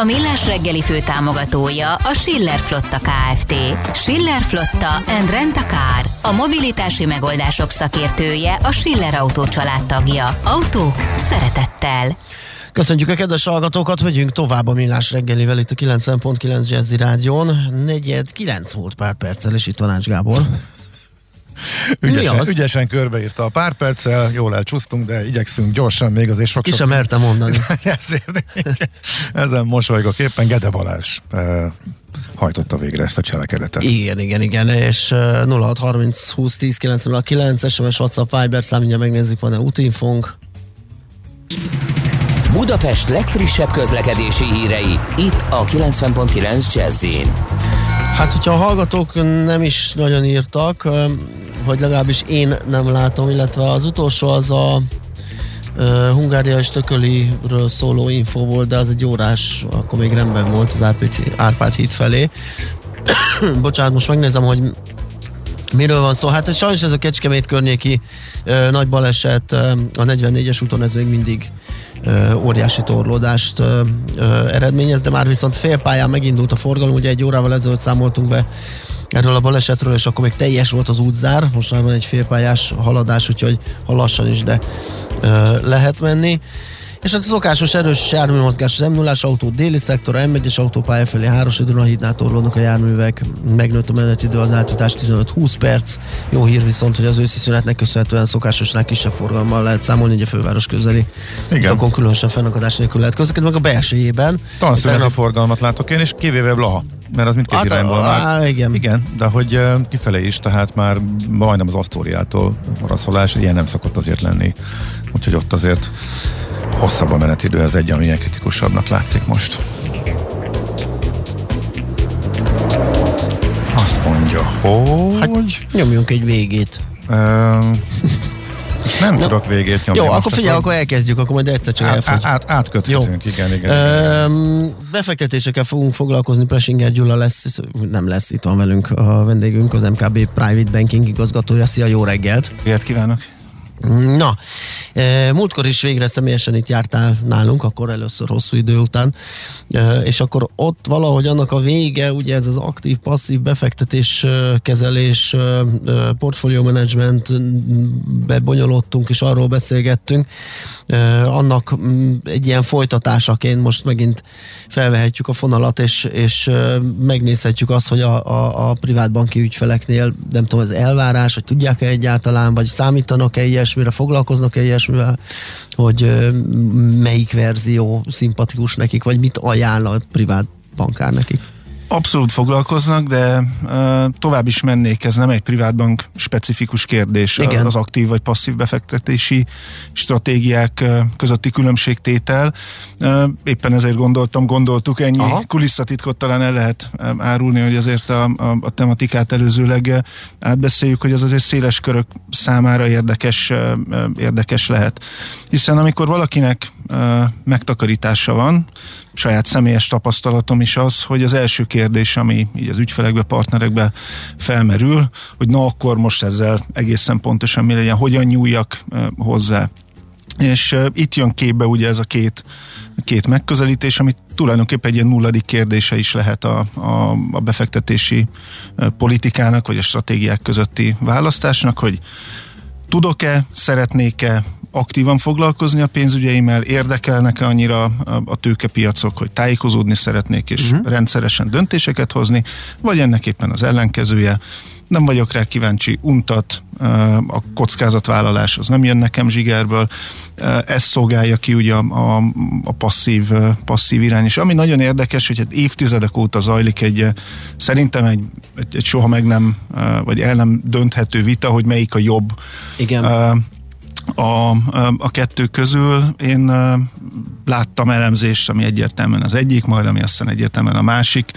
A Millás reggeli fő támogatója a Schiller Flotta KFT. Schiller Flotta and Rent a Car. A mobilitási megoldások szakértője a Schiller Autó tagja. Autók szeretettel. Köszönjük a kedves hallgatókat, megyünk tovább a Millás reggelivel itt a 90.9 Jazzy Rádión. Negyed 9 volt pár perccel, és itt van Ács Gábor. Ügyesen, ügyesen körbeírta a pár perccel, jól elcsúsztunk, de igyekszünk gyorsan még azért sok Ki sem merte mondani. Ezért ezen mosolygok éppen Gede Balázs hajtotta végre ezt a cselekedetet. Igen, igen, igen, és uh, 0630 20 10 909 SMS, WhatsApp, Viber számítja megnézzük, van-e útinfónk. Budapest legfrissebb közlekedési hírei, itt a 90.9 jazz Hát, hogyha a hallgatók nem is nagyon írtak, vagy legalábbis én nem látom, illetve az utolsó az a uh, Hungária és Tököliről szóló info volt, de az egy órás, akkor még rendben volt az Árpád, Árpád híd felé. Bocsánat, most megnézem, hogy Miről van szó? Hát sajnos ez a Kecskemét környéki uh, nagy baleset a 44-es úton, ez még mindig óriási torlódást eredményez, de már viszont félpályán megindult a forgalom, ugye egy órával ezelőtt számoltunk be erről a balesetről, és akkor még teljes volt az útzár, most már van egy félpályás haladás, úgyhogy ha lassan is, de lehet menni. És hát a szokásos erős járműmozgás az m 0 autó déli szektor, M1-es autópálya felé Háros a hídnál torlódnak a járművek, megnőtt a menetidő az átjutás 15-20 perc. Jó hír viszont, hogy az őszi szünetnek köszönhetően szokásosnál kisebb forgalommal lehet számolni, hogy a főváros közeli Igen. utakon különösen fennakadás nélkül lehet közlekedni, meg a belsőjében. Tanszüneti a forgalmat látok én, és kivéve Blaha mert az mindkét hát, irányból már. Igen. igen, de hogy kifele is, tehát már majdnem az Asztóriától maraszolás, ilyen nem szokott azért lenni. Úgyhogy ott azért hosszabb a menetidő, ez egy, ami kritikusabbnak látszik most. Azt mondja, hogy... Hát, nyomjunk egy végét. nem Na, tudok végét nyomni. Jó, akkor figyelj, akkor elkezdjük, akkor majd egyszer csak át, át, átköthetünk, Jó. igen, igen. Ö, befektetésekkel fogunk foglalkozni, Presinger Gyula lesz, nem lesz, itt van velünk a vendégünk, az MKB Private Banking igazgatója. Szia, jó reggelt! Ilyet kívánok! Na, e, múltkor is végre személyesen itt jártál nálunk, akkor először hosszú idő után, e, és akkor ott valahogy annak a vége, ugye ez az aktív, passzív befektetés, e, kezelés, portfolio management bebonyolódtunk, és arról beszélgettünk, annak egy ilyen folytatásaként most megint felvehetjük a fonalat, és, és megnézhetjük azt, hogy a, a, a privátbanki ügyfeleknél, nem tudom, az elvárás, hogy tudják-e egyáltalán, vagy számítanak-e ilyesmire, foglalkoznak-e ilyesmivel, hogy melyik verzió szimpatikus nekik, vagy mit ajánl a privát bankár nekik? Abszolút foglalkoznak, de uh, tovább is mennék, ez nem egy privátbank specifikus kérdés, Igen. az aktív vagy passzív befektetési stratégiák uh, közötti különbségtétel. Uh, éppen ezért gondoltam, gondoltuk, ennyi Aha. kulisszatitkot talán el lehet árulni, hogy azért a, a, a tematikát előzőleg átbeszéljük, hogy az azért széles körök számára érdekes, érdekes lehet. Hiszen amikor valakinek megtakarítása van, saját személyes tapasztalatom is az, hogy az első kérdés, ami így az ügyfelekbe, partnerekbe felmerül, hogy na akkor most ezzel egészen pontosan mi legyen, hogyan nyúljak hozzá. És itt jön képbe ugye ez a két, két megközelítés, ami tulajdonképpen egy ilyen nulladik kérdése is lehet a, a, a befektetési politikának, vagy a stratégiák közötti választásnak, hogy tudok-e, szeretnék-e aktívan foglalkozni a pénzügyeimmel, érdekelnek-e annyira a tőkepiacok, hogy tájékozódni szeretnék és uh-huh. rendszeresen döntéseket hozni, vagy ennek éppen az ellenkezője, nem vagyok rá kíváncsi, untat, a kockázatvállalás az nem jön nekem zsigerből, ez szolgálja ki ugye a, a, a passzív, passzív irány. És ami nagyon érdekes, hogy hát évtizedek óta zajlik egy, szerintem egy, egy, egy soha meg nem, vagy el nem dönthető vita, hogy melyik a jobb Igen a, a kettő közül én láttam elemzést, ami egyértelműen az egyik, majd ami aztán egyértelműen a másik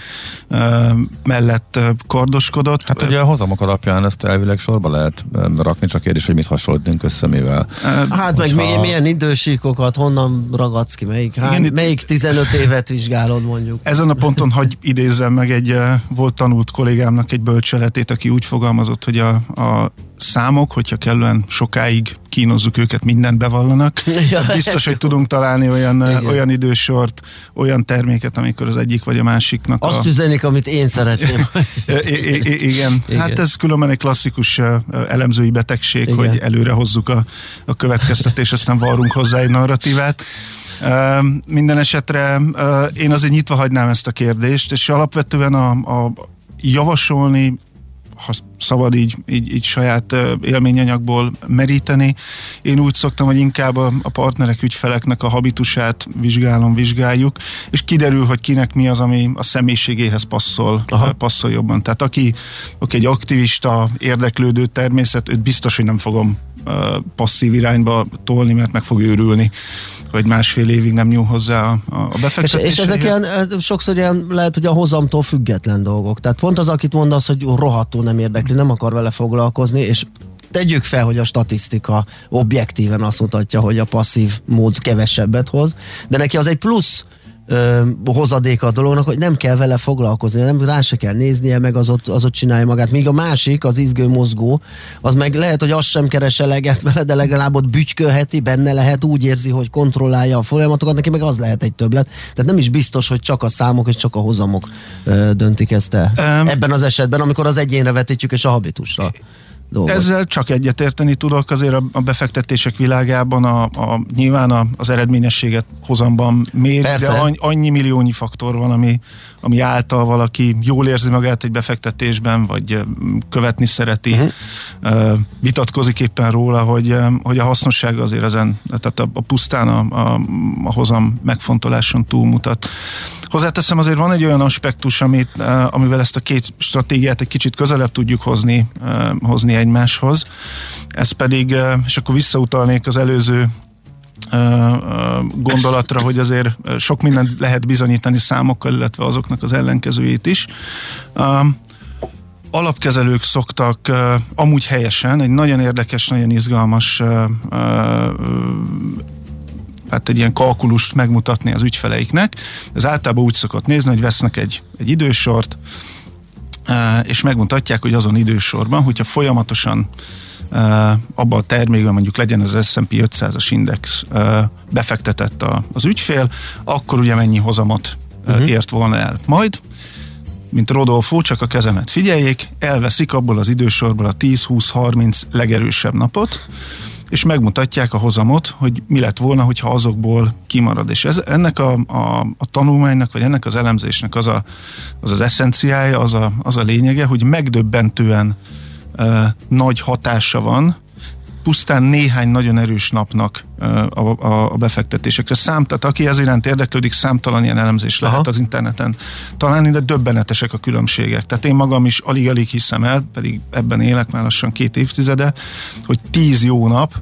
mellett kardoskodott. Hát ugye a hozamok alapján ezt elvileg sorba lehet rakni, csak kérdés, hogy mit hasonlítunk össze mivel. Hát meg milyen, milyen idősíkokat, honnan ragadsz ki, melyik, hány, Igen, melyik 15 évet vizsgálod mondjuk? Ezen a ponton hagy idézzem meg egy volt tanult kollégámnak egy bölcseletét, aki úgy fogalmazott, hogy a, a számok, hogyha kellően sokáig kínozzuk őket, mindent bevallanak. Ja, biztos, hogy tudunk találni olyan, olyan idősort, olyan terméket, amikor az egyik vagy a másiknak Azt a... üzenik, amit én szeretném. I- I- igen. igen, hát ez különben egy klasszikus elemzői betegség, igen. hogy előre hozzuk a, a következtetés, aztán varrunk hozzá egy narratívát. Uh, minden esetre uh, én azért nyitva hagynám ezt a kérdést, és alapvetően a, a javasolni ha szabad így, így, így saját élményanyagból meríteni. Én úgy szoktam, hogy inkább a, a partnerek, ügyfeleknek a habitusát vizsgálom, vizsgáljuk, és kiderül, hogy kinek mi az, ami a személyiségéhez passzol, Aha. passzol jobban. Tehát aki, aki egy aktivista, érdeklődő természet, őt biztos, hogy nem fogom passzív irányba tolni, mert meg fog őrülni, hogy másfél évig nem nyúl hozzá a, a befektetés. És, és ezek ilyen, sokszor ilyen lehet, hogy a hozamtól független dolgok. Tehát pont az, akit mondasz, hogy rohadtul nem érdekli, nem akar vele foglalkozni, és tegyük fel, hogy a statisztika objektíven azt mutatja, hogy a passzív mód kevesebbet hoz, de neki az egy plusz ö, hozadéka a dolognak, hogy nem kell vele foglalkozni, nem rá se kell néznie, meg az ott, az ott csinálja magát. Míg a másik, az izgő mozgó, az meg lehet, hogy azt sem keres eleget vele, de legalább ott bütykölheti, benne lehet, úgy érzi, hogy kontrollálja a folyamatokat, neki meg az lehet egy többlet. Tehát nem is biztos, hogy csak a számok és csak a hozamok ö, döntik ezt el. Um, Ebben az esetben, amikor az egyénre vetítjük és a habitusra dolgot. Ezzel csak egyetérteni tudok, azért a, befektetések világában a, a, nyilván a, az eredményességet hozamban mér, Persze. de annyi, annyi milliónyi faktor van, ami, ami által valaki jól érzi magát egy befektetésben, vagy követni szereti, uh-huh. vitatkozik éppen róla, hogy, hogy a hasznosság azért ezen, tehát a, a pusztán a, a, a hozam megfontoláson túlmutat. Hozzáteszem, azért van egy olyan aspektus, amit, amivel ezt a két stratégiát egy kicsit közelebb tudjuk hozni, hozni egymáshoz. Ez pedig, és akkor visszautalnék az előző gondolatra, hogy azért sok mindent lehet bizonyítani számokkal, illetve azoknak az ellenkezőjét is. Alapkezelők szoktak amúgy helyesen egy nagyon érdekes, nagyon izgalmas hát egy ilyen kalkulust megmutatni az ügyfeleiknek. Ez általában úgy szokott nézni, hogy vesznek egy, egy idősort, és megmutatják, hogy azon idősorban, hogyha folyamatosan abba a termékben mondjuk legyen az S&P 500-as index befektetett az ügyfél, akkor ugye mennyi hozamot uh-huh. ért volna el. Majd mint Rodolfo, csak a kezemet figyeljék, elveszik abból az idősorból a 10-20-30 legerősebb napot, és megmutatják a hozamot, hogy mi lett volna, hogyha azokból kimarad. És ez, ennek a, a, a tanulmánynak, vagy ennek az elemzésnek az a, az, az eszenciája, az a, az a lényege, hogy megdöbbentően e, nagy hatása van pusztán néhány nagyon erős napnak a, a, a befektetésekre. Szám, tehát aki ez iránt érdeklődik, számtalan ilyen elemzés Aha. lehet az interneten találni, de döbbenetesek a különbségek. Tehát én magam is alig-alig hiszem el, pedig ebben élek már lassan két évtizede, hogy tíz jó nap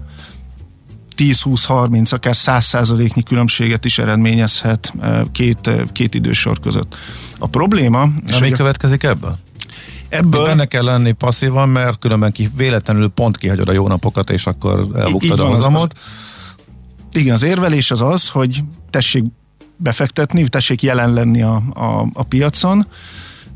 10-20-30, akár 100 százaléknyi különbséget is eredményezhet két, két idősor között. A probléma... És mi következik ebből? Ebből benne kell lenni passzívan, mert különben ki véletlenül pont kihagyod a jó napokat, és akkor elbuktad a hozamot. Az, az, igen, az érvelés az az, hogy tessék befektetni, tessék jelen lenni a, a, a piacon,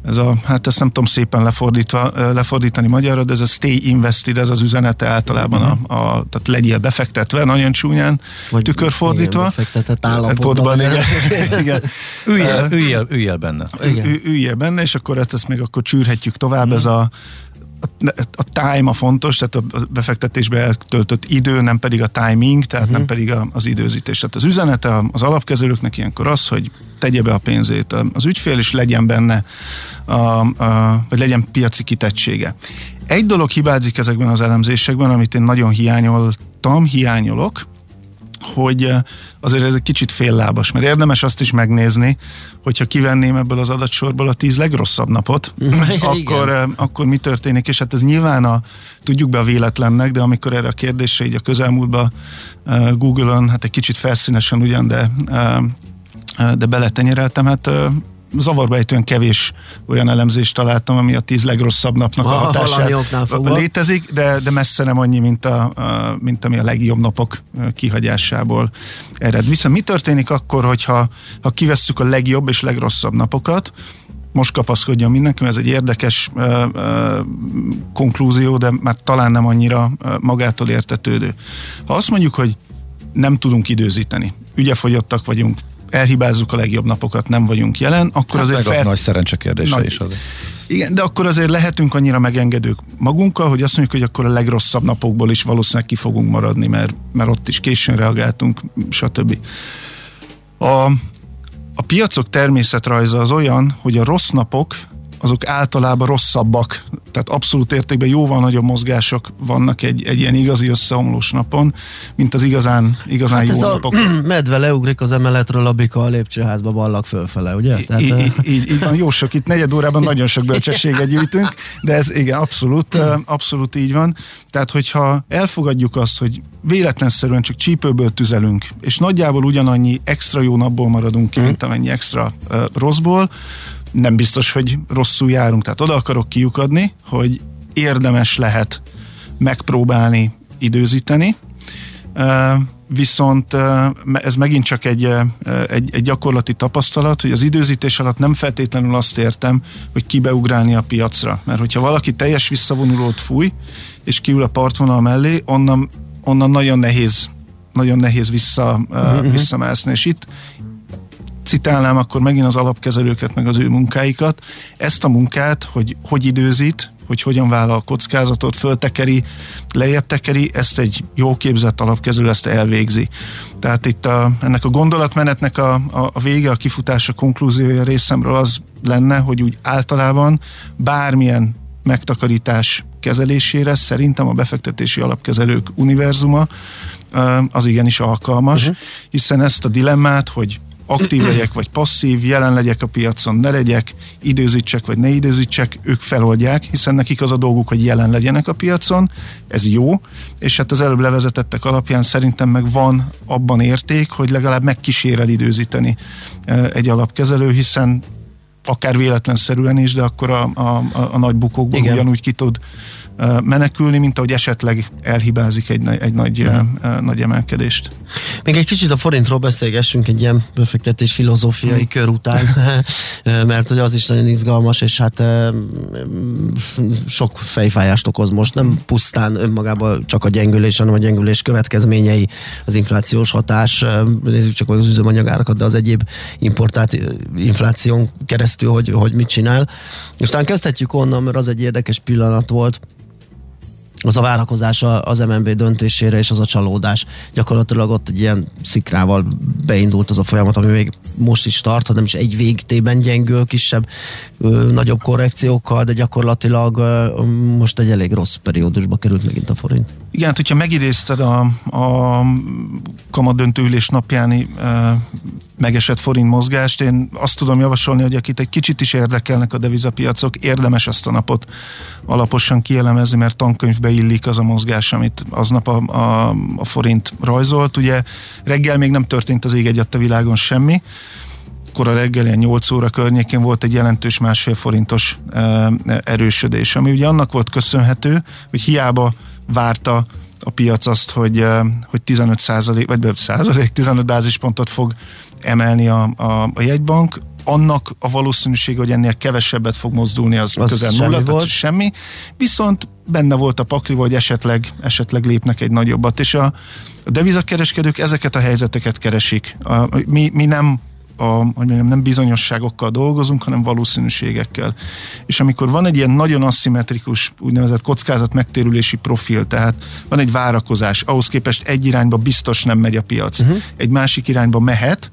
ez a, hát ezt nem tudom szépen lefordítva, lefordítani magyarra, de ez a stay invested, ez az üzenete általában, a, a, tehát legyél befektetve, nagyon csúnyán Vagy tükörfordítva. Befektetett állapotban. igen. igen. Üljél, üljél, üljél benne. Igen. Üljél benne, és akkor ezt, ezt még akkor csűrhetjük tovább, uh-huh. ez a a, time a fontos, tehát a befektetésbe eltöltött idő, nem pedig a timing, tehát uh-huh. nem pedig a, az időzítés. Tehát az üzenete az alapkezelőknek ilyenkor az, hogy tegye be a pénzét az ügyfél, és legyen benne, a, a, vagy legyen piaci kitettsége. Egy dolog hibázik ezekben az elemzésekben, amit én nagyon hiányoltam, hiányolok, hogy azért ez egy kicsit féllábas, mert érdemes azt is megnézni, hogyha kivenném ebből az adatsorból a tíz legrosszabb napot, akkor, akkor mi történik, és hát ez nyilván a, tudjuk be a véletlennek, de amikor erre a kérdésre így a közelmúltban Google-on, hát egy kicsit felszínesen ugyan, de de beletenyereltem, hát zavarba ejtően kevés olyan elemzést találtam, ami a tíz legrosszabb napnak a, a hatását létezik, de, de messze nem annyi, mint, a, a, mint ami a legjobb napok kihagyásából ered. Viszont mi történik akkor, hogyha ha kivesszük a legjobb és legrosszabb napokat, most kapaszkodjon mindenki, ez egy érdekes uh, uh, konklúzió, de már talán nem annyira uh, magától értetődő. Ha azt mondjuk, hogy nem tudunk időzíteni, ügyefogyottak vagyunk, elhibázzuk a legjobb napokat, nem vagyunk jelen, akkor hát azért... Meg fel... nagy szerencse kérdése nagy... is az. Igen, de akkor azért lehetünk annyira megengedők magunkkal, hogy azt mondjuk, hogy akkor a legrosszabb napokból is valószínűleg ki fogunk maradni, mert, mert ott is későn reagáltunk, stb. A, a piacok természetrajza az olyan, hogy a rossz napok azok általában rosszabbak. Tehát abszolút értékben jóval nagyobb mozgások vannak egy, egy ilyen igazi összeomlós napon, mint az igazán, igazán hát jó napok. A medve leugrik az emeletről a bika a lépcsőházba ballak fölfele, ugye? Tehát, így, így, így, így van, jó sok, itt negyed órában nagyon sok bölcsességet gyűjtünk, de ez igen, abszolút, abszolút így van. Tehát, hogyha elfogadjuk azt, hogy véletlenszerűen csak csípőből tüzelünk, és nagyjából ugyanannyi extra jó napból maradunk ki, mint amennyi extra rosszból, nem biztos, hogy rosszul járunk. Tehát oda akarok kiukadni, hogy érdemes lehet megpróbálni időzíteni, viszont ez megint csak egy, egy, egy gyakorlati tapasztalat, hogy az időzítés alatt nem feltétlenül azt értem, hogy kibeugrálni a piacra. Mert hogyha valaki teljes visszavonulót fúj, és kiül a partvonal mellé, onnan, onnan nagyon nehéz nagyon nehéz vissza, uh-huh. visszamászni, és itt citálnám akkor megint az alapkezelőket, meg az ő munkáikat. Ezt a munkát, hogy hogy időzít, hogy hogyan vállal kockázatot, föltekeri, lejjebb tekeri, ezt egy jó képzett alapkezelő ezt elvégzi. Tehát itt a, ennek a gondolatmenetnek a, a, a vége, a kifutása, konklúziója részemről az lenne, hogy úgy általában bármilyen megtakarítás kezelésére szerintem a befektetési alapkezelők univerzuma az igenis alkalmas, uh-huh. hiszen ezt a dilemmát, hogy aktív legyek, vagy passzív, jelen legyek a piacon, ne legyek, időzítsek, vagy ne időzítsek, ők feloldják, hiszen nekik az a dolguk, hogy jelen legyenek a piacon, ez jó, és hát az előbb levezetettek alapján szerintem meg van abban érték, hogy legalább megkíséred időzíteni egy alapkezelő, hiszen akár véletlenszerűen is, de akkor a, a, a, a nagy bukókból Igen. ugyanúgy ki tud menekülni, mint ahogy esetleg elhibázik egy, egy nagy, mm. nagy emelkedést. Még egy kicsit a forintról beszélgessünk egy ilyen befektetés filozófiai mm. kör után, mert hogy az is nagyon izgalmas, és hát sok fejfájást okoz most, nem pusztán önmagában csak a gyengülés, hanem a gyengülés következményei, az inflációs hatás, nézzük csak meg az üzemanyagárakat, de az egyéb importált infláción keresztül, hogy, hogy mit csinál. És talán kezdhetjük onnan, mert az egy érdekes pillanat volt, az a várakozás az MNB döntésére és az a csalódás. Gyakorlatilag ott egy ilyen szikrával beindult az a folyamat, ami még most is tart, hanem is egy végtében gyengül, kisebb, nagyobb korrekciókkal, de gyakorlatilag most egy elég rossz periódusba került megint a forint. Igen, hát hogyha megidézted a, a kamadöntőülés napjáni ö, megesett forint mozgást. Én azt tudom javasolni, hogy akit egy kicsit is érdekelnek a devizapiacok, érdemes azt a napot alaposan kielemezni, mert tankönyvbe illik az a mozgás, amit aznap a, a, a forint rajzolt. Ugye reggel még nem történt az ég egyat a világon semmi, akkor a reggel ilyen 8 óra környékén volt egy jelentős másfél forintos e, erősödés, ami ugye annak volt köszönhető, hogy hiába várta a piac azt, hogy, hogy 15 százalék, vagy százalék, 15 bázispontot fog emelni a, a, a jegybank, annak a valószínűség, hogy ennél kevesebbet fog mozdulni, az, az közel nulla, semmi tehát semmi. Viszont benne volt a pakli, hogy esetleg, esetleg lépnek egy nagyobbat, és a, a devizakereskedők ezeket a helyzeteket keresik. A, mi, mi nem a, hogy mondjam, nem bizonyosságokkal dolgozunk, hanem valószínűségekkel. És amikor van egy ilyen nagyon aszimmetrikus úgynevezett kockázat megtérülési profil, tehát van egy várakozás, ahhoz képest egy irányba biztos nem megy a piac, uh-huh. egy másik irányba mehet,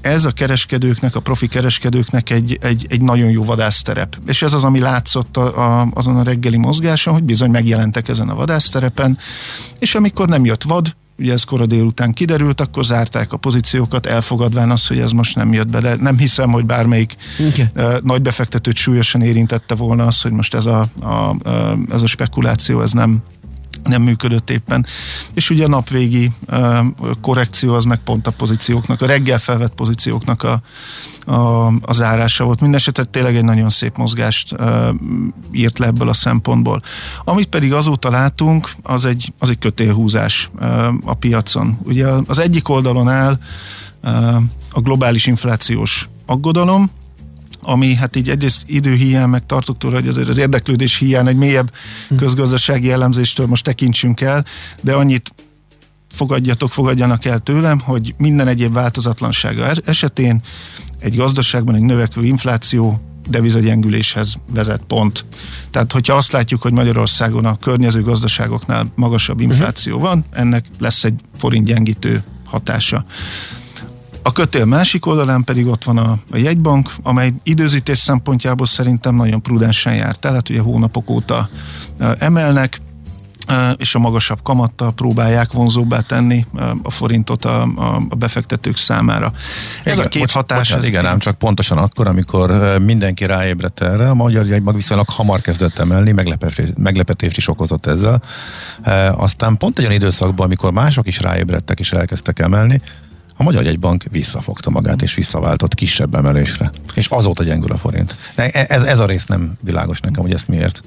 ez a kereskedőknek, a profi kereskedőknek egy, egy, egy nagyon jó vadászterep. És ez az, ami látszott a, a, azon a reggeli mozgáson, hogy bizony megjelentek ezen a vadászterepen, és amikor nem jött vad, ugye ez kora délután kiderült, akkor zárták a pozíciókat, elfogadván azt, hogy ez most nem jött be. nem hiszem, hogy bármelyik okay. nagy befektetőt súlyosan érintette volna az, hogy most ez a, a, a, ez a spekuláció, ez nem, nem működött éppen. És ugye a napvégi uh, korrekció az meg pont a pozícióknak, a reggel felvett pozícióknak a, a, a zárása volt. Mindenesetre tényleg egy nagyon szép mozgást uh, írt le ebből a szempontból. Amit pedig azóta látunk, az egy, az egy kötélhúzás uh, a piacon. Ugye az egyik oldalon áll uh, a globális inflációs aggodalom, ami hát így egyrészt időhiány, meg tartok tőle, hogy azért az érdeklődés hiány egy mélyebb hm. közgazdasági elemzéstől most tekintsünk el, de annyit fogadjatok, fogadjanak el tőlem, hogy minden egyéb változatlansága esetén egy gazdaságban egy növekvő infláció devizagyengüléshez vezet pont. Tehát, hogyha azt látjuk, hogy Magyarországon a környező gazdaságoknál magasabb mhm. infláció van, ennek lesz egy forint gyengítő hatása. A kötél másik oldalán pedig ott van a, a jegybank, amely időzítés szempontjából szerintem nagyon prudensen járt el, hát ugye hónapok óta emelnek, és a magasabb kamattal próbálják vonzóbbá tenni a forintot a, a, befektetők számára. Ez igen, a két bocs, hatás... Bocsánat, ez igen, ám csak pontosan akkor, amikor mindenki ráébredt erre, a magyar jegymag viszonylag hamar kezdett emelni, meglepetés, meglepetést is okozott ezzel. Aztán pont egy olyan időszakban, amikor mások is ráébredtek és elkezdtek emelni, a Magyar Jegybank visszafogta magát és visszaváltott kisebb emelésre. És azóta gyengül a forint. Ez, ez a rész nem világos nekem, hogy ezt miért.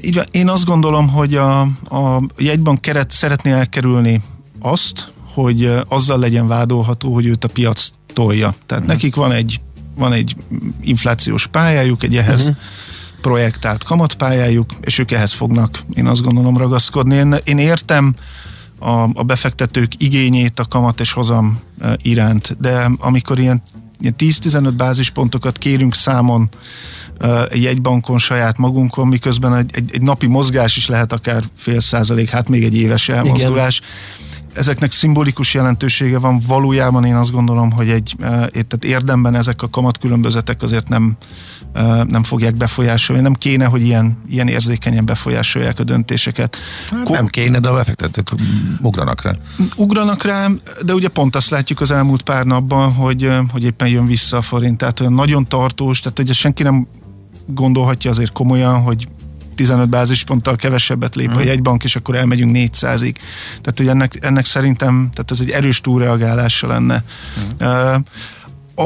Így. Én azt gondolom, hogy a, a jegybank keret szeretné elkerülni azt, hogy azzal legyen vádolható, hogy őt a piac tolja. Tehát uh-huh. nekik van egy, van egy inflációs pályájuk, egy ehhez uh-huh. projektált kamatpályájuk, és ők ehhez fognak, én azt gondolom, ragaszkodni. Én, én értem a, a befektetők igényét a kamat és hozam iránt, de amikor ilyen, ilyen 10-15 bázispontokat kérünk számon egy jegybankon saját magunkon, miközben egy, egy, egy napi mozgás is lehet akár fél százalék, hát még egy éves elmozdulás. Igen ezeknek szimbolikus jelentősége van, valójában én azt gondolom, hogy egy, tehát érdemben ezek a kamatkülönbözetek azért nem, nem fogják befolyásolni, nem kéne, hogy ilyen, ilyen érzékenyen befolyásolják a döntéseket. Hát Ko- nem kéne, de a befektetők ugranak rá. Ugranak rá, de ugye pont azt látjuk az elmúlt pár napban, hogy, hogy éppen jön vissza a forint, tehát olyan nagyon tartós, tehát ugye senki nem gondolhatja azért komolyan, hogy 15 bázisponttal kevesebbet lép a mhm. jegybank, és akkor elmegyünk 400-ig. Tehát, hogy ennek, ennek szerintem, tehát ez egy erős túlreagálása lenne. Uh-huh.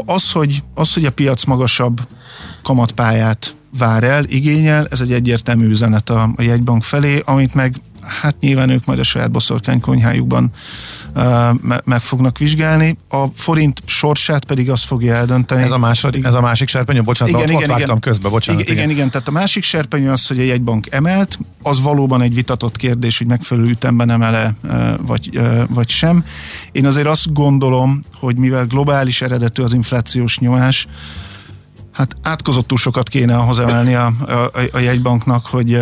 Az, hogy, az, hogy a piac magasabb kamatpályát vár el, igényel, ez egy egyértelmű üzenet a, a jegybank felé, amit meg hát nyilván ők majd a saját boszorkánykonyhájukban meg fognak vizsgálni. A forint sorsát pedig azt fogja eldönteni. Ez a, második, ez a másik serpenyő? Bocsánat, igen, ott, igen, ott igen. közbe, bocsánat. Igen, igen, igen, tehát a másik serpenyő az, hogy a jegybank emelt, az valóban egy vitatott kérdés, hogy megfelelő ütemben emele, vagy, vagy sem. Én azért azt gondolom, hogy mivel globális eredetű az inflációs nyomás, hát átkozottul sokat kéne ahhoz emelni a, a, a jegybanknak, hogy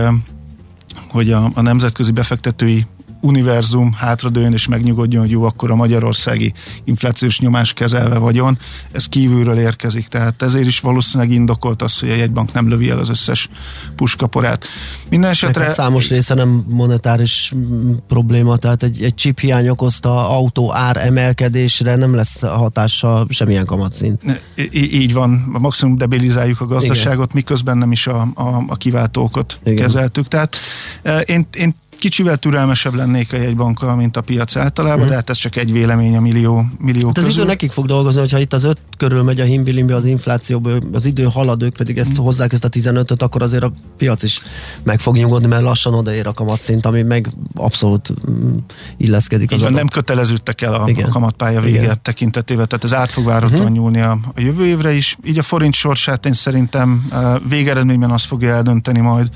hogy a, a nemzetközi befektetői univerzum hátradőjön és megnyugodjon, hogy jó, akkor a magyarországi inflációs nyomás kezelve vagyon, ez kívülről érkezik, tehát ezért is valószínűleg indokolt az, hogy a jegybank nem lövi el az összes puskaporát. Minden esetre... Számos része nem monetáris mm, probléma, tehát egy, egy chip hiány okozta autó ár emelkedésre nem lesz hatása semmilyen kamatszint. Í- így van, maximum debilizáljuk a gazdaságot, Igen. miközben nem is a, a, a kiváltókat Igen. kezeltük. Tehát eh, én, én Kicsivel türelmesebb lennék a jegybankkal, mint a piac általában, uh-huh. de hát ez csak egy vélemény a millió, millió hát közül. az idő nekik fog dolgozni, hogyha itt az öt körül megy a himbilimbi az inflációból, az idő halad, ők pedig ezt uh-huh. hozzák ezt a 15-öt, akkor azért a piac is meg fog nyugodni, mert lassan odaér a kamatszint, ami meg abszolút mm, illeszkedik az Nem köteleződtek el a, a kamatpálya vége Igen. tekintetében, tehát ez át fog várhatóan uh-huh. nyúlni a, a jövő évre is. Így a forint sorsát én szerintem végeredményben azt fogja eldönteni majd,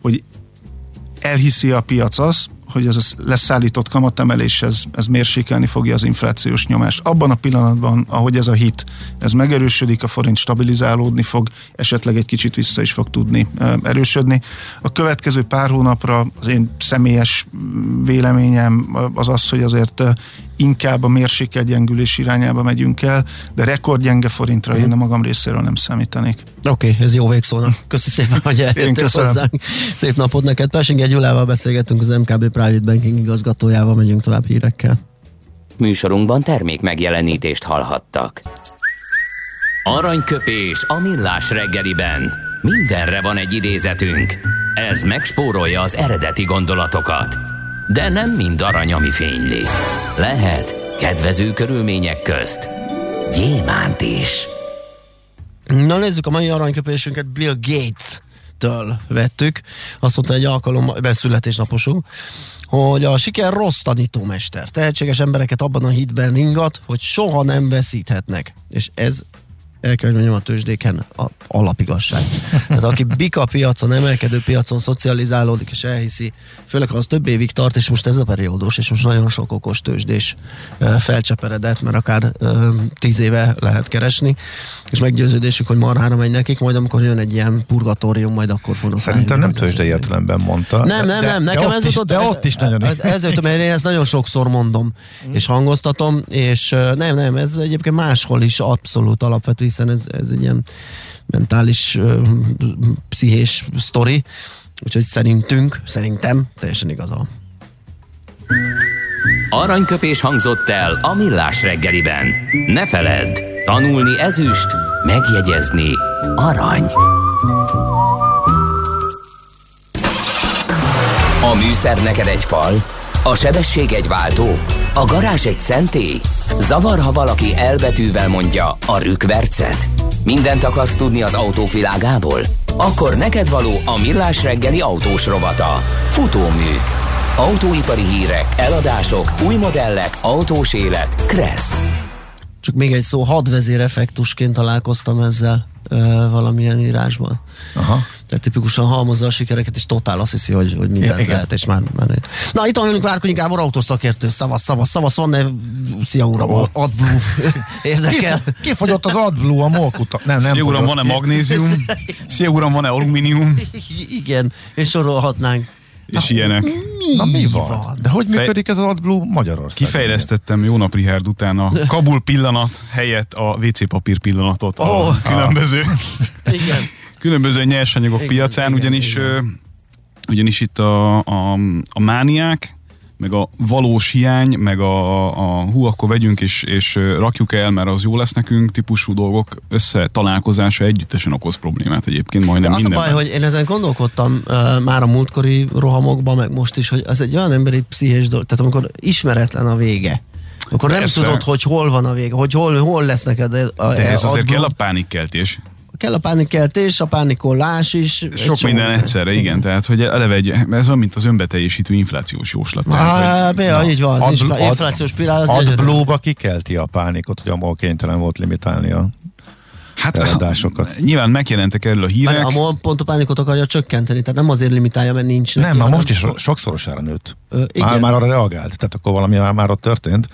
hogy elhiszi a piac az, hogy ez a leszállított kamatemelés ez, ez mérsékelni fogja az inflációs nyomást. Abban a pillanatban, ahogy ez a hit, ez megerősödik, a forint stabilizálódni fog, esetleg egy kicsit vissza is fog tudni erősödni. A következő pár hónapra az én személyes véleményem az az, hogy azért inkább a mérsékelt gyengülés irányába megyünk el, de rekordgyenge forintra mm. én a magam részéről nem számítanék. Oké, okay, ez jó végszónak. Köszönöm szépen, hogy eljöttél hozzánk. Szép napot neked. Persinger Gyulával beszélgettünk az MKB Private Banking igazgatójával megyünk tovább hírekkel. Műsorunkban termék megjelenítést hallhattak. Aranyköpés a millás reggeliben. Mindenre van egy idézetünk. Ez megspórolja az eredeti gondolatokat. De nem mind arany, ami fényli. Lehet kedvező körülmények közt gyémánt is. Na nézzük a mai aranyköpésünket Bill Gates től vettük. Azt mondta egy alkalom, beszületésnaposunk, hogy a siker rossz tanítómester. Tehetséges embereket abban a hitben ringat, hogy soha nem veszíthetnek. És ez el kell, hogy mondjam, a tőzsdéken a alapigasság. Tehát aki bika piacon, emelkedő piacon szocializálódik és elhiszi, főleg ha az több évig tart, és most ez a periódus, és most nagyon sok okos tőzsdés felcseperedett, mert akár tíz éve lehet keresni, és meggyőződésük, hogy marhára megy nekik, majd amikor jön egy ilyen purgatórium, majd akkor fognak Szerintem nem tőzsdei értelemben mondta. Nem, nem, nem, de, nekem de ez is, de ott is nagyon. Ez, ezért, mert én ezt nagyon sokszor mondom, és hangoztatom, és nem, nem, ez egyébként máshol is abszolút alapvető hiszen ez, ez egy ilyen mentális, pszichés sztori, úgyhogy szerintünk, szerintem teljesen igaza. Aranyköpés hangzott el a millás reggeliben. Ne feledd, tanulni ezüst, megjegyezni arany. A műszer neked egy fal, a sebesség egy váltó, a garázs egy szentély. Zavar, ha valaki elbetűvel mondja a rükvercet. Mindent akarsz tudni az autók világából? Akkor neked való a millás reggeli autós rovata. Futómű. Autóipari hírek, eladások, új modellek, autós élet. Kressz. Csak még egy szó, hadvezér effektusként találkoztam ezzel valamilyen írásban. Aha. Tehát tipikusan halmozza a sikereket, és totál azt hiszi, hogy, hogy mindent Igen. lehet, és már, már Na, itt van velünk Várkonyi Gábor, autószakértő, szavasz, szavasz, szavasz, van szia uram, Ó. AdBlue érdekel. Kifogyott az AdBlue a molkuta. Nem, nem Szia uram, van-e magnézium? Szia uram, van-e alumínium? Igen, és sorolhatnánk. És ilyenek. Mi, Na mi van? De hogy működik ez az AdBlue Magyarországon? Kifejlesztettem jó nap Richard után a Kabul pillanat helyett a WC papír pillanatot Ó. a különböző, Igen. különböző nyersanyagok Igen, piacán, igen, ugyanis, igen. ö, ugyanis itt a, a, a mániák, meg a valós hiány, meg a, a hú, akkor vegyünk és, és rakjuk el, mert az jó lesz nekünk, típusú dolgok összetalálkozása együttesen okoz problémát egyébként De majdnem az a minden. baj, hogy én ezen gondolkodtam uh, már a múltkori rohamokban, meg most is, hogy ez egy olyan emberi pszichés dolog, tehát amikor ismeretlen a vége, akkor nem Persze. tudod, hogy hol van a vége, hogy hol, hol lesz neked a, a, De ez a- azért a- kell a pánikkeltés. Kell a pánikkeltés, a pánikolás is. Sok minden egyszerre, igen. Tehát, hogy eleve egy, ez olyan, mint az önbeteljesítő inflációs jóslat. Tehát, Á, hogy, Béla, így van, az Ad- ad- inflációs spirál, az gyönyörű. AdBlue-ba kikelti a pánikot, hogy a MOL kénytelen volt limitálni a hát eladásokat. nyilván megjelentek erről a hírek. A MOL pont a pánikot akarja csökkenteni, tehát nem azért limitálja, mert nincs neki, Nem, már hanem- most is so- sokszorosára nőtt. Ö, igen. Már, már arra reagált, tehát akkor valami már, már ott történt.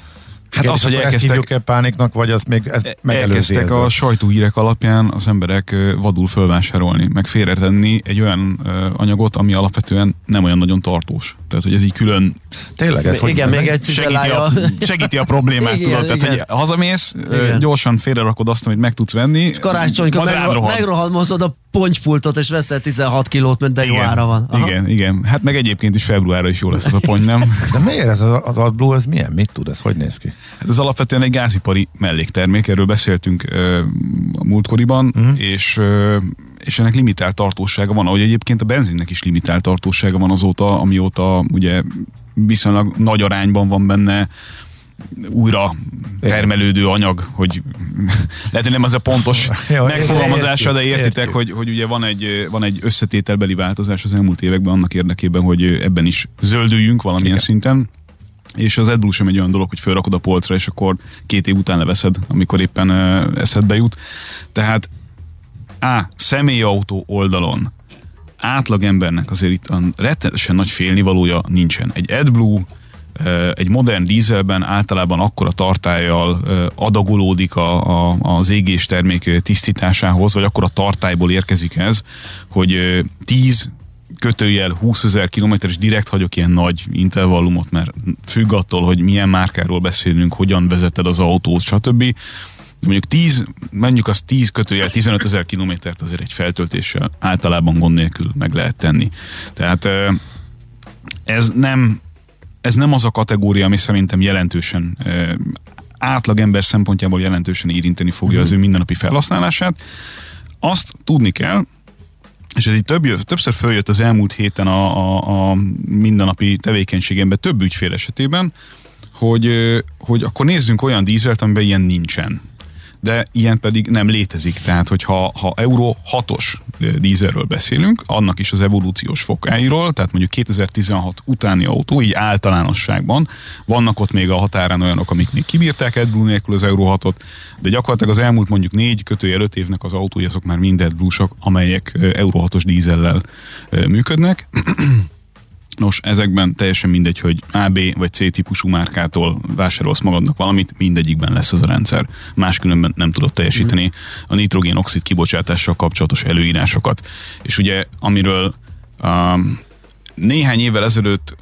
Hát az, hogy elkezdtek- hívjuk-e pániknak, vagy az még ez megelőzi Elkezdtek ezzel? a sajtóhírek alapján az emberek vadul fölvásárolni, meg félretenni egy olyan anyagot, ami alapvetően nem olyan nagyon tartós. Tehát, hogy ez így külön Tényleg ez, hogy igen, még egy segíti a, segíti a problémát, Igen, tudod? Tehát, igen. hogy hazamész, Igen. gyorsan félrerakod azt, amit meg tudsz venni. Karácsonykor majd rád megro- megrohamozod a pontypultot, és veszel 16 kilót, mert de jó Igen, ára van. Aha. Igen, igen. Hát meg egyébként is februárra is jó lesz az a pont, nem? De miért ez az, az AdBlue, ez milyen? Mit tud ez? Hogy néz ki? Hát ez alapvetően egy gázipari melléktermék, erről beszéltünk ö, a múltkoriban, uh-huh. és, ö, és ennek limitált tartósága van, ahogy egyébként a benzinnek is limitált tartósága van azóta, amióta ugye viszonylag nagy arányban van benne újra termelődő anyag, hogy lehet, hogy nem az a pontos Jó, megfogalmazása, de értjük, értitek, értjük. hogy, hogy ugye van egy, van egy összetételbeli változás az elmúlt években annak érdekében, hogy ebben is zöldüljünk valamilyen Igen. szinten, és az AdBlue sem egy olyan dolog, hogy felrakod a polcra, és akkor két év után leveszed, amikor éppen eszedbe jut. Tehát A. Személyautó oldalon átlagembernek azért itt rettenetesen nagy félnivalója nincsen. Egy AdBlue egy modern dízelben általában akkora tartályjal adagolódik a, a, az égés termék tisztításához, vagy akkora tartályból érkezik ez, hogy ö, 10 kötőjel 20 ezer kilométeres direkt hagyok ilyen nagy intervallumot, mert függ attól, hogy milyen márkáról beszélünk, hogyan vezeted az autót, stb. Mondjuk 10, mondjuk az 10 kötőjel 15 ezer kilométert azért egy feltöltéssel általában gond nélkül meg lehet tenni. Tehát ez nem ez nem az a kategória, ami szerintem jelentősen átlagember szempontjából jelentősen érinteni fogja az ő mindennapi felhasználását. Azt tudni kell, és ez így több, többször följött az elmúlt héten a, a, a mindennapi tevékenységemben több ügyfél esetében, hogy, hogy akkor nézzünk olyan dízelt, amiben ilyen nincsen de ilyen pedig nem létezik. Tehát, hogyha ha Euro 6-os dízelről beszélünk, annak is az evolúciós fokáiról, tehát mondjuk 2016 utáni autó, így általánosságban, vannak ott még a határán olyanok, amik még kibírták AdBlue nélkül az Euro 6-ot, de gyakorlatilag az elmúlt mondjuk négy kötőjel öt évnek az autói, azok már mind adblue amelyek Euro 6-os dízellel működnek. Nos, ezekben teljesen mindegy, hogy A, B vagy C típusú márkától vásárolsz magadnak valamit, mindegyikben lesz az a rendszer. Máskülönben nem tudod teljesíteni a nitrogén-oxid kibocsátással kapcsolatos előírásokat. És ugye, amiről um, néhány évvel ezelőtt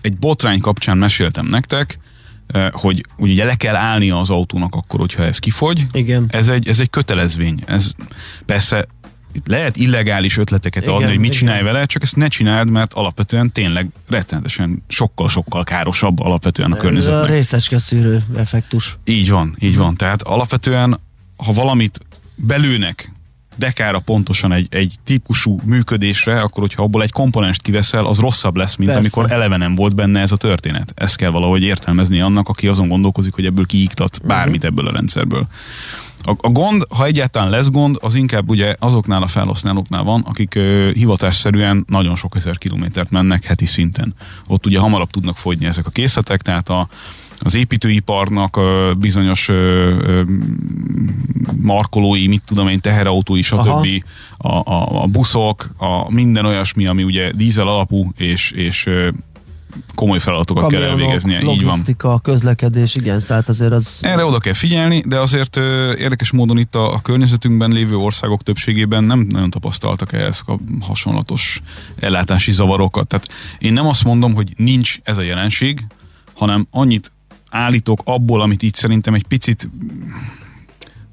egy botrány kapcsán meséltem nektek, uh, hogy ugye le kell állnia az autónak akkor, hogyha ez kifogy. Igen. Ez egy, ez egy kötelezvény. Ez persze lehet illegális ötleteket igen, adni, hogy mit csinálj vele, csak ezt ne csináld, mert alapvetően tényleg rettenetesen sokkal-sokkal károsabb alapvetően a környezetnek. A részecske szűrő effektus. Így van, így van. Tehát alapvetően, ha valamit belőnek dekára pontosan egy, egy típusú működésre, akkor hogyha abból egy komponenst kiveszel, az rosszabb lesz, mint Persze. amikor eleve nem volt benne ez a történet. Ezt kell valahogy értelmezni annak, aki azon gondolkozik, hogy ebből kiiktat bármit mhm. ebből a rendszerből. A, a gond, ha egyáltalán lesz gond, az inkább ugye azoknál a felhasználóknál van, akik ö, hivatásszerűen nagyon sok ezer kilométert mennek heti szinten. Ott ugye hamarabb tudnak fogyni ezek a készletek, tehát a, az építőiparnak ö, bizonyos ö, ö, markolói, mit tudom én, teherautó is, stb. A, a, a buszok, a minden olyasmi, ami ugye dízel alapú és, és komoly feladatokat Kamionok, kell elvégeznie. Így van. közlekedés, igen, tehát azért az... Erre oda kell figyelni, de azért ö, érdekes módon itt a, a környezetünkben lévő országok többségében nem nagyon tapasztaltak ehhez a hasonlatos ellátási zavarokat. Tehát én nem azt mondom, hogy nincs ez a jelenség, hanem annyit állítok abból, amit így szerintem egy picit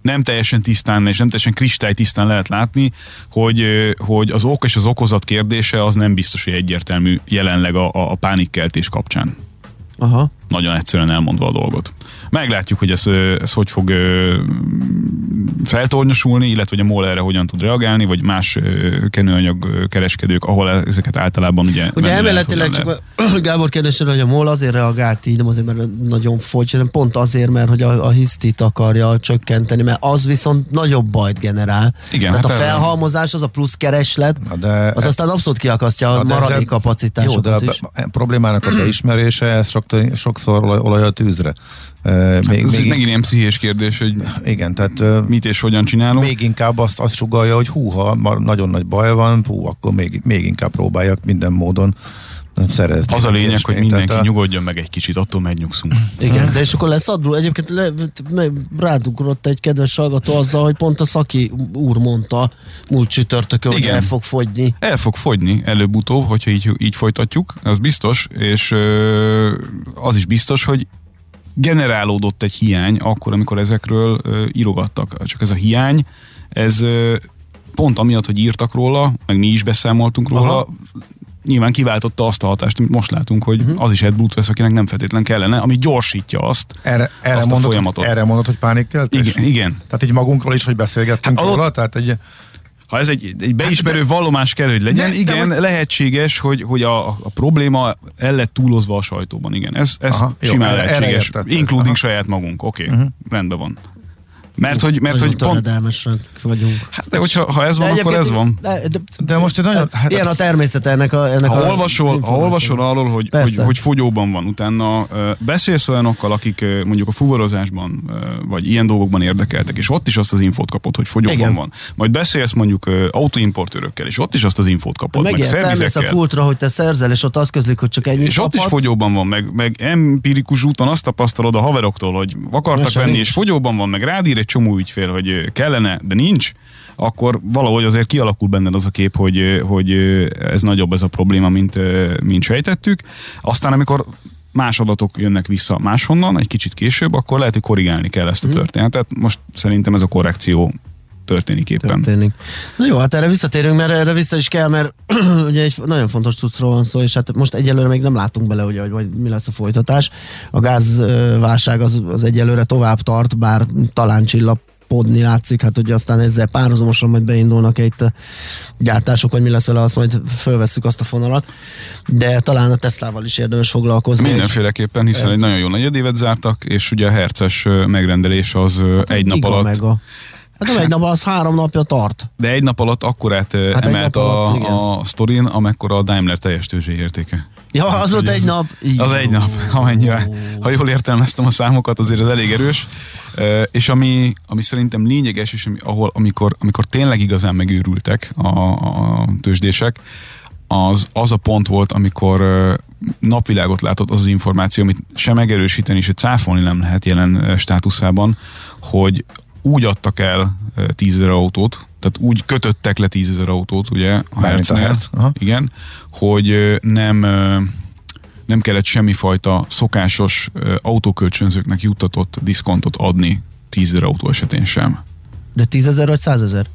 nem teljesen tisztán és nem teljesen kristálytisztán lehet látni, hogy, hogy az ok és az okozat kérdése az nem biztos, hogy egyértelmű jelenleg a, a, a pánikkeltés kapcsán. Aha. Nagyon egyszerűen elmondva a dolgot. Meglátjuk, hogy ez, ez hogy fog feltornyosulni, illetve hogy a MOL erre hogyan tud reagálni, vagy más kenőanyag kereskedők, ahol ezeket általában ugye... Ugye emeletileg csak a Gábor kérdésére, hogy a MOL azért reagált így, nem azért, mert nagyon fogy, hanem pont azért, mert hogy a, a hisztit akarja csökkenteni, mert az viszont nagyobb bajt generál. Igen, Tehát hát a felhalmozás, az a plusz kereslet, de az aztán abszolút kiakasztja a maradék kapacitásokat Jó, de a, a problémának a beismerése, ez sokszor olaj a tűzre. Hát még, ez még megint ilyen pszichés kérdés, hogy igen, tehát mit és hogyan csinálunk. Még inkább azt, azt sugalja, hogy hú, ha nagyon nagy baj van, hú, akkor még, még inkább próbáljak minden módon szerezni. Az a lényeg, hogy mindenki a... nyugodjon meg egy kicsit, attól megnyugszunk. Igen, de és akkor lesz adó. Egyébként le, rádugrott egy kedves hallgató azzal, hogy pont a Szaki úr mondta múlt csütörtökön, hogy el fog fogyni. El fog fogyni előbb-utóbb, hogyha így, így folytatjuk, az biztos, és az is biztos, hogy generálódott egy hiány akkor, amikor ezekről uh, írogattak. Csak ez a hiány, ez uh, pont amiatt, hogy írtak róla, meg mi is beszámoltunk róla, Aha. Nyilván kiváltotta azt a hatást, amit most látunk, hogy uh-huh. az is egy vesz, akinek nem feltétlen kellene, ami gyorsítja azt, erre, erre azt mondod, a folyamatot. Erre mondod, hogy pánikkeltés? Igen, igen. Tehát így magunkról is, hogy beszélgettünk hát, róla? Tehát egy ha ez egy, egy beismerő hát, vallomás kell, hogy legyen, de, igen, de, lehetséges, hogy, hogy a, a probléma el lett túlozva a sajtóban, igen. Ez, ez aha, simán jó, lehetséges. Including aha. saját magunk. Oké, okay, uh-huh. rendben van. Mert hogy, mert hogy pont... vagyunk. Hát de hogyha ha ez van, de akkor ez van. De, de, de most egy nagyon... Hát, ilyen a természet ennek a... Ennek ha, a olvasol, ha olvasol arról, hogy, hogy, hogy fogyóban van, utána uh, beszélsz olyanokkal, akik uh, mondjuk a fuvarozásban uh, vagy ilyen dolgokban érdekeltek, és ott is azt az infót kapod, hogy fogyóban Igen. van. Majd beszélsz mondjuk uh, autoimportőrökkel, és ott is azt az infót kapod, meg, meg szervizekkel. a kultra, hogy te szerzel, és ott azt közlik, hogy csak egy És ott is fogyóban van, meg, meg empirikus úton azt tapasztalod a haveroktól, hogy akartak venni, és fogyóban van, meg rád ír egy csomó ügyfél, hogy kellene, de nincs, akkor valahogy azért kialakul benned az a kép, hogy, hogy ez nagyobb ez a probléma, mint, mint sejtettük. Aztán amikor más adatok jönnek vissza máshonnan, egy kicsit később, akkor lehet, hogy korrigálni kell ezt a mhm. történetet. Most szerintem ez a korrekció történik éppen. Történik. Na jó, hát erre visszatérünk, mert erre vissza is kell, mert ugye egy nagyon fontos cuccról van szó, és hát most egyelőre még nem látunk bele, ugye, hogy vagy mi lesz a folytatás. A gázválság az, az egyelőre tovább tart, bár talán csillap podni látszik, hát ugye aztán ezzel párhuzamosan majd beindulnak itt a gyártások, hogy mi lesz vele, azt majd fölvesszük azt a fonalat, de talán a Teslával is érdemes foglalkozni. Mindenféleképpen, hiszen egy nagyon jó negyedévet zártak, és ugye a herces megrendelés az hát egy nap alatt mega. Hát nem egy nap, az három napja tart. De egy nap alatt akkorát hát emelt alatt, a, a sztorin, amekkora a Daimler teljes tőzsé értéke. Ja, az volt egy nap. Az egy nap, amennyire. Ha jól értelmeztem a számokat, azért az elég erős. És ami, ami szerintem lényeges, és ami, ahol, amikor, amikor tényleg igazán megőrültek a, a tőzsdések, az, az a pont volt, amikor napvilágot látott az az információ, amit sem megerősíteni, se cáfolni nem lehet jelen státuszában, hogy úgy adtak el 10 ezer autót, tehát úgy kötöttek le 10 ezer autót, ugye, a Hertznél, igen, hogy nem nem kellett semmifajta szokásos autókölcsönzőknek juttatott diszkontot adni 10 ezer autó esetén sem. De 10 ezer vagy 100 ezer?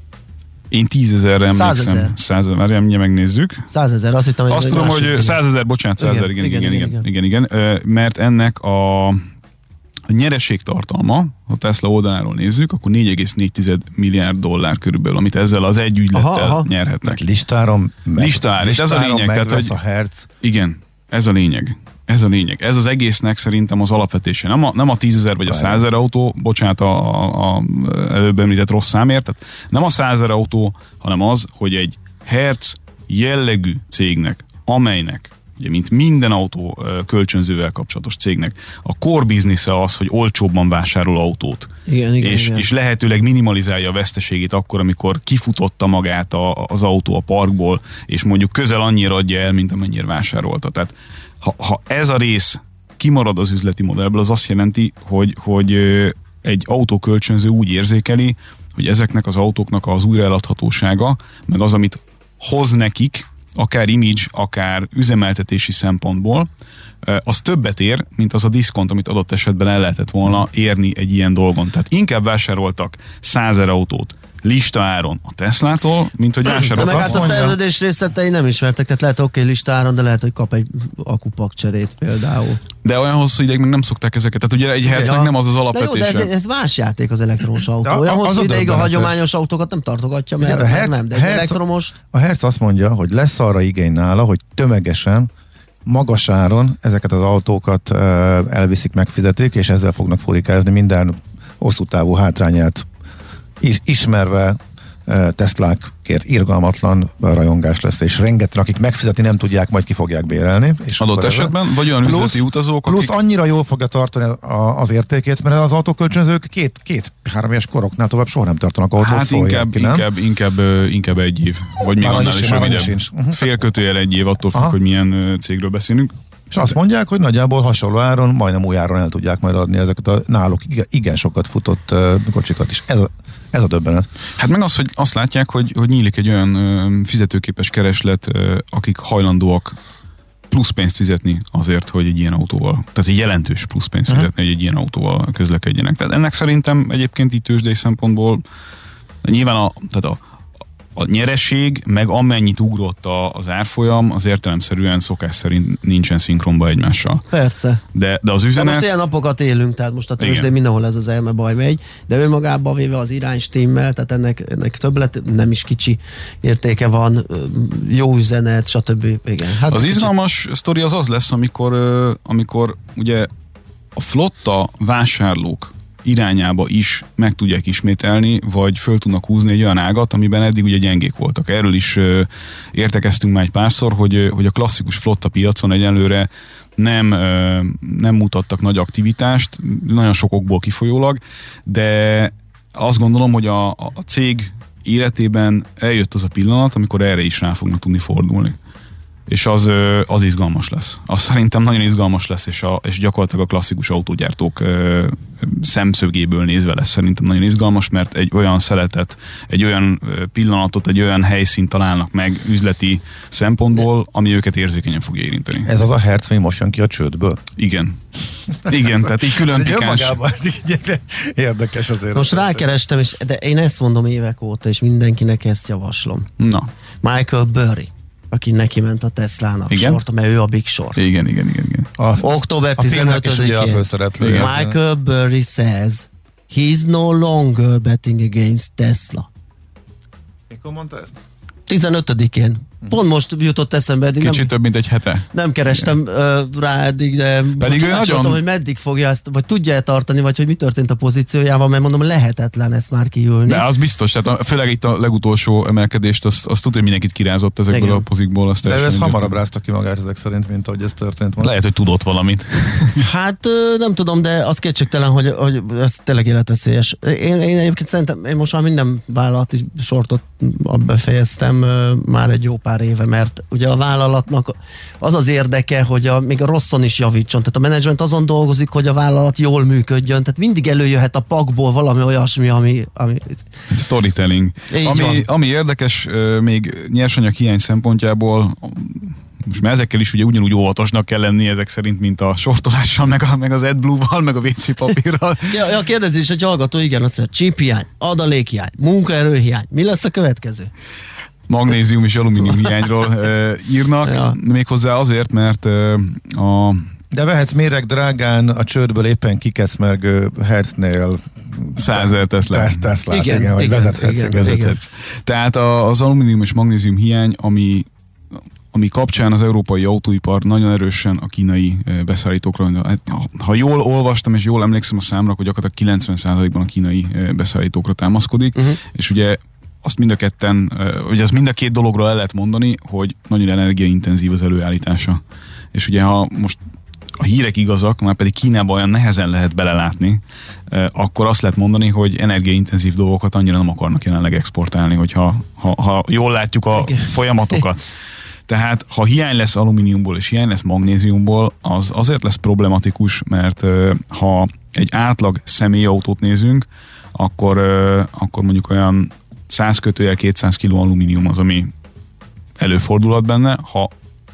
Én tízezerre emlékszem. Százezer, várjál, mindjárt megnézzük. Százezer, azt hittem, hogy Azt tudom, hogy százezer, bocsánat, százezer, igen igen igen, igen, igen, igen, igen, igen, mert ennek a a nyereségtartalma, ha Tesla oldaláról nézzük, akkor 4,4 milliárd dollár körülbelül, amit ezzel az egy ügylettel aha, aha. nyerhetnek. Listáron meg, Listár, és ez a lényeg. Tehát, hogy, a herc. Igen, ez a lényeg. Ez a lényeg. Ez az egésznek szerintem az alapvetése. Nem a, nem a tízezer vagy a százezer autó, bocsánat a, a, a előbb említett rossz számért, tehát nem a százezer autó, hanem az, hogy egy herc jellegű cégnek, amelynek ugye, mint minden autó kölcsönzővel kapcsolatos cégnek, a core business az, hogy olcsóbban vásárol autót. Igen, igen, és, igen. és lehetőleg minimalizálja a veszteségét akkor, amikor kifutotta magát a, az autó a parkból, és mondjuk közel annyira adja el, mint amennyire vásárolta. Tehát ha, ha ez a rész kimarad az üzleti modellből, az azt jelenti, hogy, hogy egy autókölcsönző úgy érzékeli, hogy ezeknek az autóknak az újraeladhatósága, meg az, amit hoz nekik, akár image, akár üzemeltetési szempontból, az többet ér, mint az a diszkont, amit adott esetben el lehetett volna érni egy ilyen dolgon. Tehát inkább vásároltak százer autót lista áron a Teslától, mint hogy vásároltak. De meg hát a szerződés részletei nem ismertek, tehát lehet oké okay, lista áron, de lehet, hogy kap egy akupak cserét például. De olyan hosszú ideig még nem szokták ezeket. Tehát ugye egy herceg ja. nem az az alapvetése. De jó, de ez, ez más játék az elektromos autó. De olyan hosszú ideig a hagyományos autókat nem tartogatja, mert, a herc, nem, de egy herc, elektromos... A herc azt mondja, hogy lesz arra igény nála, hogy tömegesen magas áron ezeket az autókat elviszik, megfizetik, és ezzel fognak furikázni minden hosszú távú hátrányát ismerve Teslákért irgalmatlan rajongás lesz, és rengeteg, akik megfizetni nem tudják, majd ki fogják bérelni. És Adott esetben, vagy olyan plusz, üzleti utazók, akik... Plusz annyira jól fogja tartani az értékét, mert az autókölcsönzők két, két három éves koroknál tovább soha nem tartanak autót. Hát inkább, ki, nem? inkább, inkább, inkább egy év, vagy még annál is, is rövidebb. Félkötőjel egy év, attól függ, hogy milyen cégről beszélünk. És azt mondják, hogy nagyjából hasonló áron, majdnem új áron el tudják majd adni ezeket a náluk igen sokat futott kocsikat is. Ez a, ez a döbbenet. Hát meg az, hogy azt látják, hogy, hogy nyílik egy olyan fizetőképes kereslet, akik hajlandóak plusz pénzt fizetni azért, hogy egy ilyen autóval, tehát egy jelentős plusz pénzt uh-huh. fizetni, hogy egy ilyen autóval közlekedjenek. Tehát ennek szerintem egyébként itt tőzsdei szempontból nyilván a, tehát a, a nyereség, meg amennyit ugrott a, az árfolyam, az értelemszerűen szokás szerint nincsen szinkronba egymással. Persze. De, de az üzenet... De most ilyen napokat élünk, tehát most a tőzsdén mindenhol ez az elme baj megy, de önmagában véve az irány stimmel, tehát ennek, ennek többlet nem is kicsi értéke van, jó üzenet, stb. Igen. Hát az izgalmas kicsi... sztori az az lesz, amikor, amikor ugye a flotta vásárlók irányába is meg tudják ismételni, vagy föl tudnak húzni egy olyan ágat, amiben eddig ugye gyengék voltak. Erről is értekeztünk már egy párszor, hogy, hogy a klasszikus flotta piacon egyelőre nem, nem mutattak nagy aktivitást, nagyon sokokból kifolyólag, de azt gondolom, hogy a, a cég életében eljött az a pillanat, amikor erre is rá fognak tudni fordulni. És az, az izgalmas lesz. Az szerintem nagyon izgalmas lesz, és, a, és gyakorlatilag a klasszikus autógyártók szemszögéből nézve lesz szerintem nagyon izgalmas, mert egy olyan szeletet, egy olyan pillanatot, egy olyan helyszínt találnak meg üzleti szempontból, ami őket érzékenyen fog érinteni. Ez az a herc, ami most jön ki a csődből? Igen. Igen, tehát így külön pikáns. Érdekes azért. Most rákerestem, és, de én ezt mondom évek óta, és mindenkinek ezt javaslom. Na. Michael Burry aki neki ment a Teslának igen? sort, mert ő a Big Short. Igen, igen, igen. igen. A, Október 15-én Michael Burry says he's no longer betting against Tesla. Mikor mondta ezt? 15-én. Pont most jutott eszembe. Eddig Kicsit nem, több, mint egy hete. Nem kerestem uh, rá eddig, de Pedig ő nagyon... hogy meddig fogja ezt, vagy tudja-e tartani, vagy hogy mi történt a pozíciójával, mert mondom, lehetetlen ezt már kiülni. De az biztos, tehát a, főleg itt a legutolsó emelkedést, azt, azt tudja, hogy mindenkit kirázott ezekből Igen. a pozikból. Azt de ő ezt hamarabb rázta ki magát ezek szerint, mint ahogy ez történt most. Lehet, hogy tudott valamit. hát nem tudom, de az kétségtelen, hogy, hogy ez tényleg életveszélyes. Én, én egyébként szerintem, én most már minden vállalati sortot befejeztem már egy jó pár éve, mert ugye a vállalatnak az az érdeke, hogy a, még a rosszon is javítson. Tehát a menedzsment azon dolgozik, hogy a vállalat jól működjön. Tehát mindig előjöhet a pakból valami olyasmi, ami... ami... Storytelling. ami, ami érdekes még nyersanyag hiány szempontjából, most már ezekkel is ugye ugyanúgy óvatosnak kell lenni ezek szerint, mint a sortolással, meg, a, meg az AdBlue-val, meg a WC papírral. ja, ja, kérdezi is, hogy hallgató, igen, azt mondja, chip hiány, adalékhiány, munkaerőhiány. Mi lesz a következő? Magnézium és alumínium hiányról uh, írnak, ja. méghozzá azért, mert uh, a de vehetsz méreg drágán a csődből éppen kikecmergő Hertznél százer Tesla. Tesla igen, igen, igen, vezethetsz. Igen, vezethetsz. Igen. Tehát a, az alumínium és magnézium hiány, ami ami kapcsán az európai autóipar nagyon erősen a kínai beszállítókra, ha jól olvastam és jól emlékszem a számra, hogy gyakorlatilag 90%-ban a kínai beszállítókra támaszkodik, uh-huh. és ugye azt mind a ketten, ugye az mind a két dologról el lehet mondani, hogy nagyon energiaintenzív az előállítása. És ugye ha most a hírek igazak, már pedig Kínában olyan nehezen lehet belelátni, akkor azt lehet mondani, hogy energiaintenzív dolgokat annyira nem akarnak jelenleg exportálni, hogyha ha, ha jól látjuk a folyamatokat. Tehát ha hiány lesz alumíniumból és hiány lesz magnéziumból, az azért lesz problematikus, mert ha egy átlag személyautót nézünk, akkor, akkor mondjuk olyan 100 kötőjel 200 kg alumínium az, ami előfordulhat benne, ha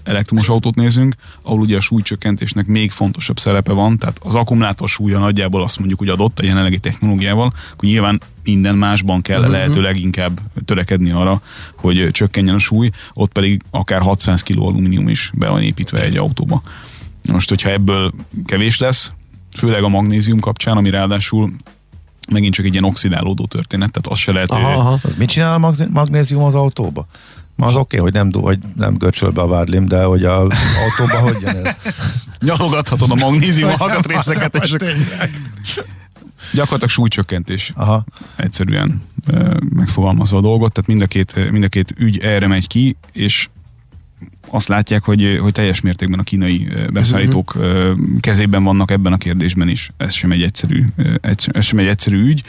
elektromos autót nézünk, ahol ugye a súlycsökkentésnek még fontosabb szerepe van, tehát az akkumulátor súlya nagyjából azt mondjuk, hogy adott a jelenlegi technológiával, akkor nyilván minden másban kell uh-huh. lehető leginkább törekedni arra, hogy csökkenjen a súly, ott pedig akár 600 kg alumínium is be van építve egy autóba. Most, hogyha ebből kevés lesz, főleg a magnézium kapcsán, ami ráadásul megint csak egy ilyen oxidálódó történet, tehát az se lehet... Aha, aha. Az mit csinál a magnézium az autóba? Ma az oké, okay, hogy nem, hogy nem görcsöl be a vádlim, de hogy a autóba hogy jön ez? Nyalogathatod a magnézium alkatrészeket, és gyakorlatilag súlycsökkentés. Aha. Egyszerűen megfogalmazva a dolgot, tehát mind a, két, mind a két ügy erre megy ki, és azt látják, hogy, hogy teljes mértékben a kínai beszállítók uh-huh. kezében vannak ebben a kérdésben is. Ez sem egy egyszerű, ez sem egy egyszerű ügy.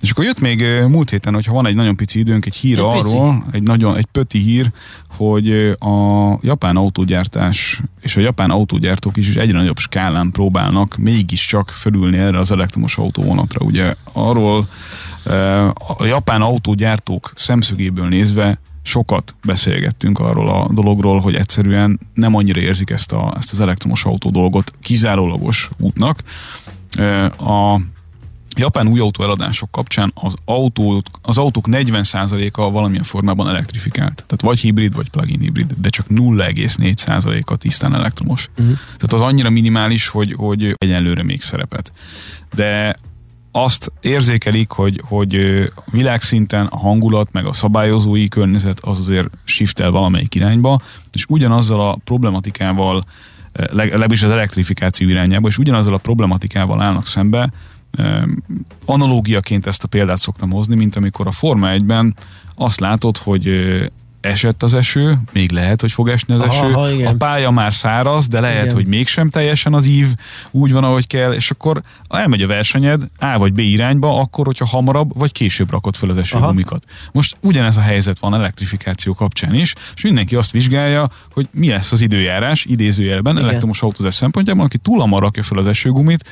És akkor jött még múlt héten, hogyha van egy nagyon pici időnk, egy hír egy arról, pici. egy nagyon, egy pöti hír, hogy a japán autógyártás és a japán autógyártók is, is egyre nagyobb skálán próbálnak mégiscsak fölülni erre az elektromos autóvonatra. Ugye arról a japán autógyártók szemszögéből nézve sokat beszélgettünk arról a dologról, hogy egyszerűen nem annyira érzik ezt, a, ezt az elektromos autó dolgot kizárólagos útnak. A japán új autó eladások kapcsán az, autók, az autók 40%-a valamilyen formában elektrifikált. Tehát vagy hibrid, vagy plug-in hibrid, de csak 0,4%-a tisztán elektromos. Uh-huh. Tehát az annyira minimális, hogy, hogy egyenlőre még szerepet. De azt érzékelik, hogy, hogy világszinten a hangulat, meg a szabályozói környezet az azért shiftel valamelyik irányba, és ugyanazzal a problematikával, legalábbis az elektrifikáció irányába, és ugyanazzal a problematikával állnak szembe, analógiaként ezt a példát szoktam hozni, mint amikor a Forma 1-ben azt látod, hogy esett az eső, még lehet, hogy fog esni az Aha, eső, ha, igen. a pálya már száraz, de lehet, igen. hogy mégsem teljesen az ív úgy van, ahogy kell, és akkor elmegy a versenyed A vagy B irányba, akkor, hogyha hamarabb vagy később rakod fel az esőgumikat. Most ugyanez a helyzet van elektrifikáció kapcsán is, és mindenki azt vizsgálja, hogy mi lesz az időjárás idézőjelben igen. elektromos autózás szempontjából, aki túl hamar rakja fel az esőgumit,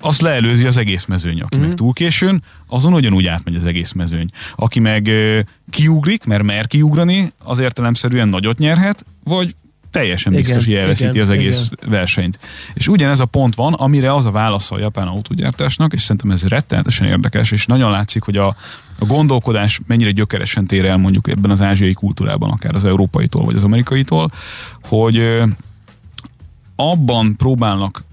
azt leelőzi az egész mezőny. Aki mm. meg túl későn, azon ugyanúgy átmegy az egész mezőny. Aki meg ö, kiugrik, mert mer kiugrani, az értelemszerűen nagyot nyerhet, vagy teljesen igen, biztos, hogy elveszíti igen, az egész igen. versenyt. És ugyanez a pont van, amire az a válasz a japán autógyártásnak, és szerintem ez rettenetesen érdekes, és nagyon látszik, hogy a, a gondolkodás mennyire gyökeresen tér el mondjuk ebben az ázsiai kultúrában, akár az európaitól, vagy az amerikaitól, hogy ö, abban próbálnak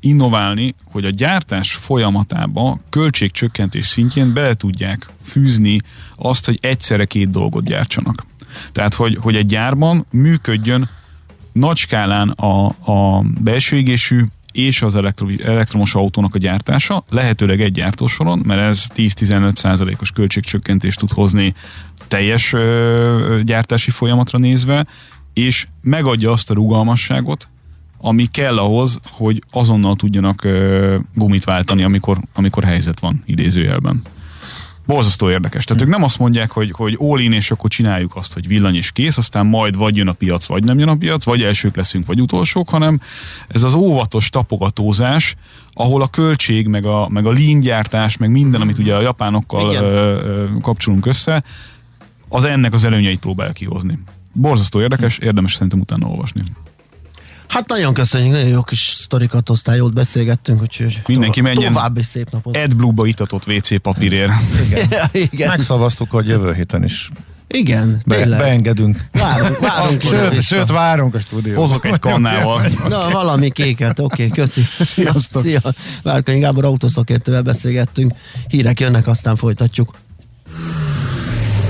innoválni, hogy a gyártás folyamatába költségcsökkentés szintjén bele tudják fűzni azt, hogy egyszerre két dolgot gyártsanak. Tehát, hogy, hogy egy gyárban működjön nagy skálán a, a belső égésű és az elektromos autónak a gyártása, lehetőleg egy gyártósoron, mert ez 10-15 százalékos költségcsökkentést tud hozni teljes ö, gyártási folyamatra nézve, és megadja azt a rugalmasságot, ami kell ahhoz, hogy azonnal tudjanak ö, gumit váltani, amikor, amikor helyzet van idézőjelben. Borzasztó érdekes. Tehát ők nem azt mondják, hogy, hogy all in, és akkor csináljuk azt, hogy villany és kész, aztán majd vagy jön a piac, vagy nem jön a piac, vagy elsők leszünk, vagy utolsók, hanem ez az óvatos tapogatózás, ahol a költség, meg a, meg a língyártás, meg minden, amit ugye a japánokkal ö, ö, kapcsolunk össze, az ennek az előnyeit próbálja kihozni. Borzasztó érdekes, érdemes szerintem utána olvasni. Hát nagyon köszönjük, nagyon jó kis sztorikat hoztál, jót beszélgettünk, úgyhogy Mindenki menjen további szép napot. AdBlue-ba itatott WC papírért. Igen. Igen. Megszavaztuk, hogy jövő héten is igen, Be, beengedünk. Várunk, várunk sőt, sőt, várunk a stúdióban. Hozok egy kannával. Na, valami kéket, oké, okay, köszi. Sziasztok. Szia. Várkonyi Gábor autószakértővel beszélgettünk. Hírek jönnek, aztán folytatjuk.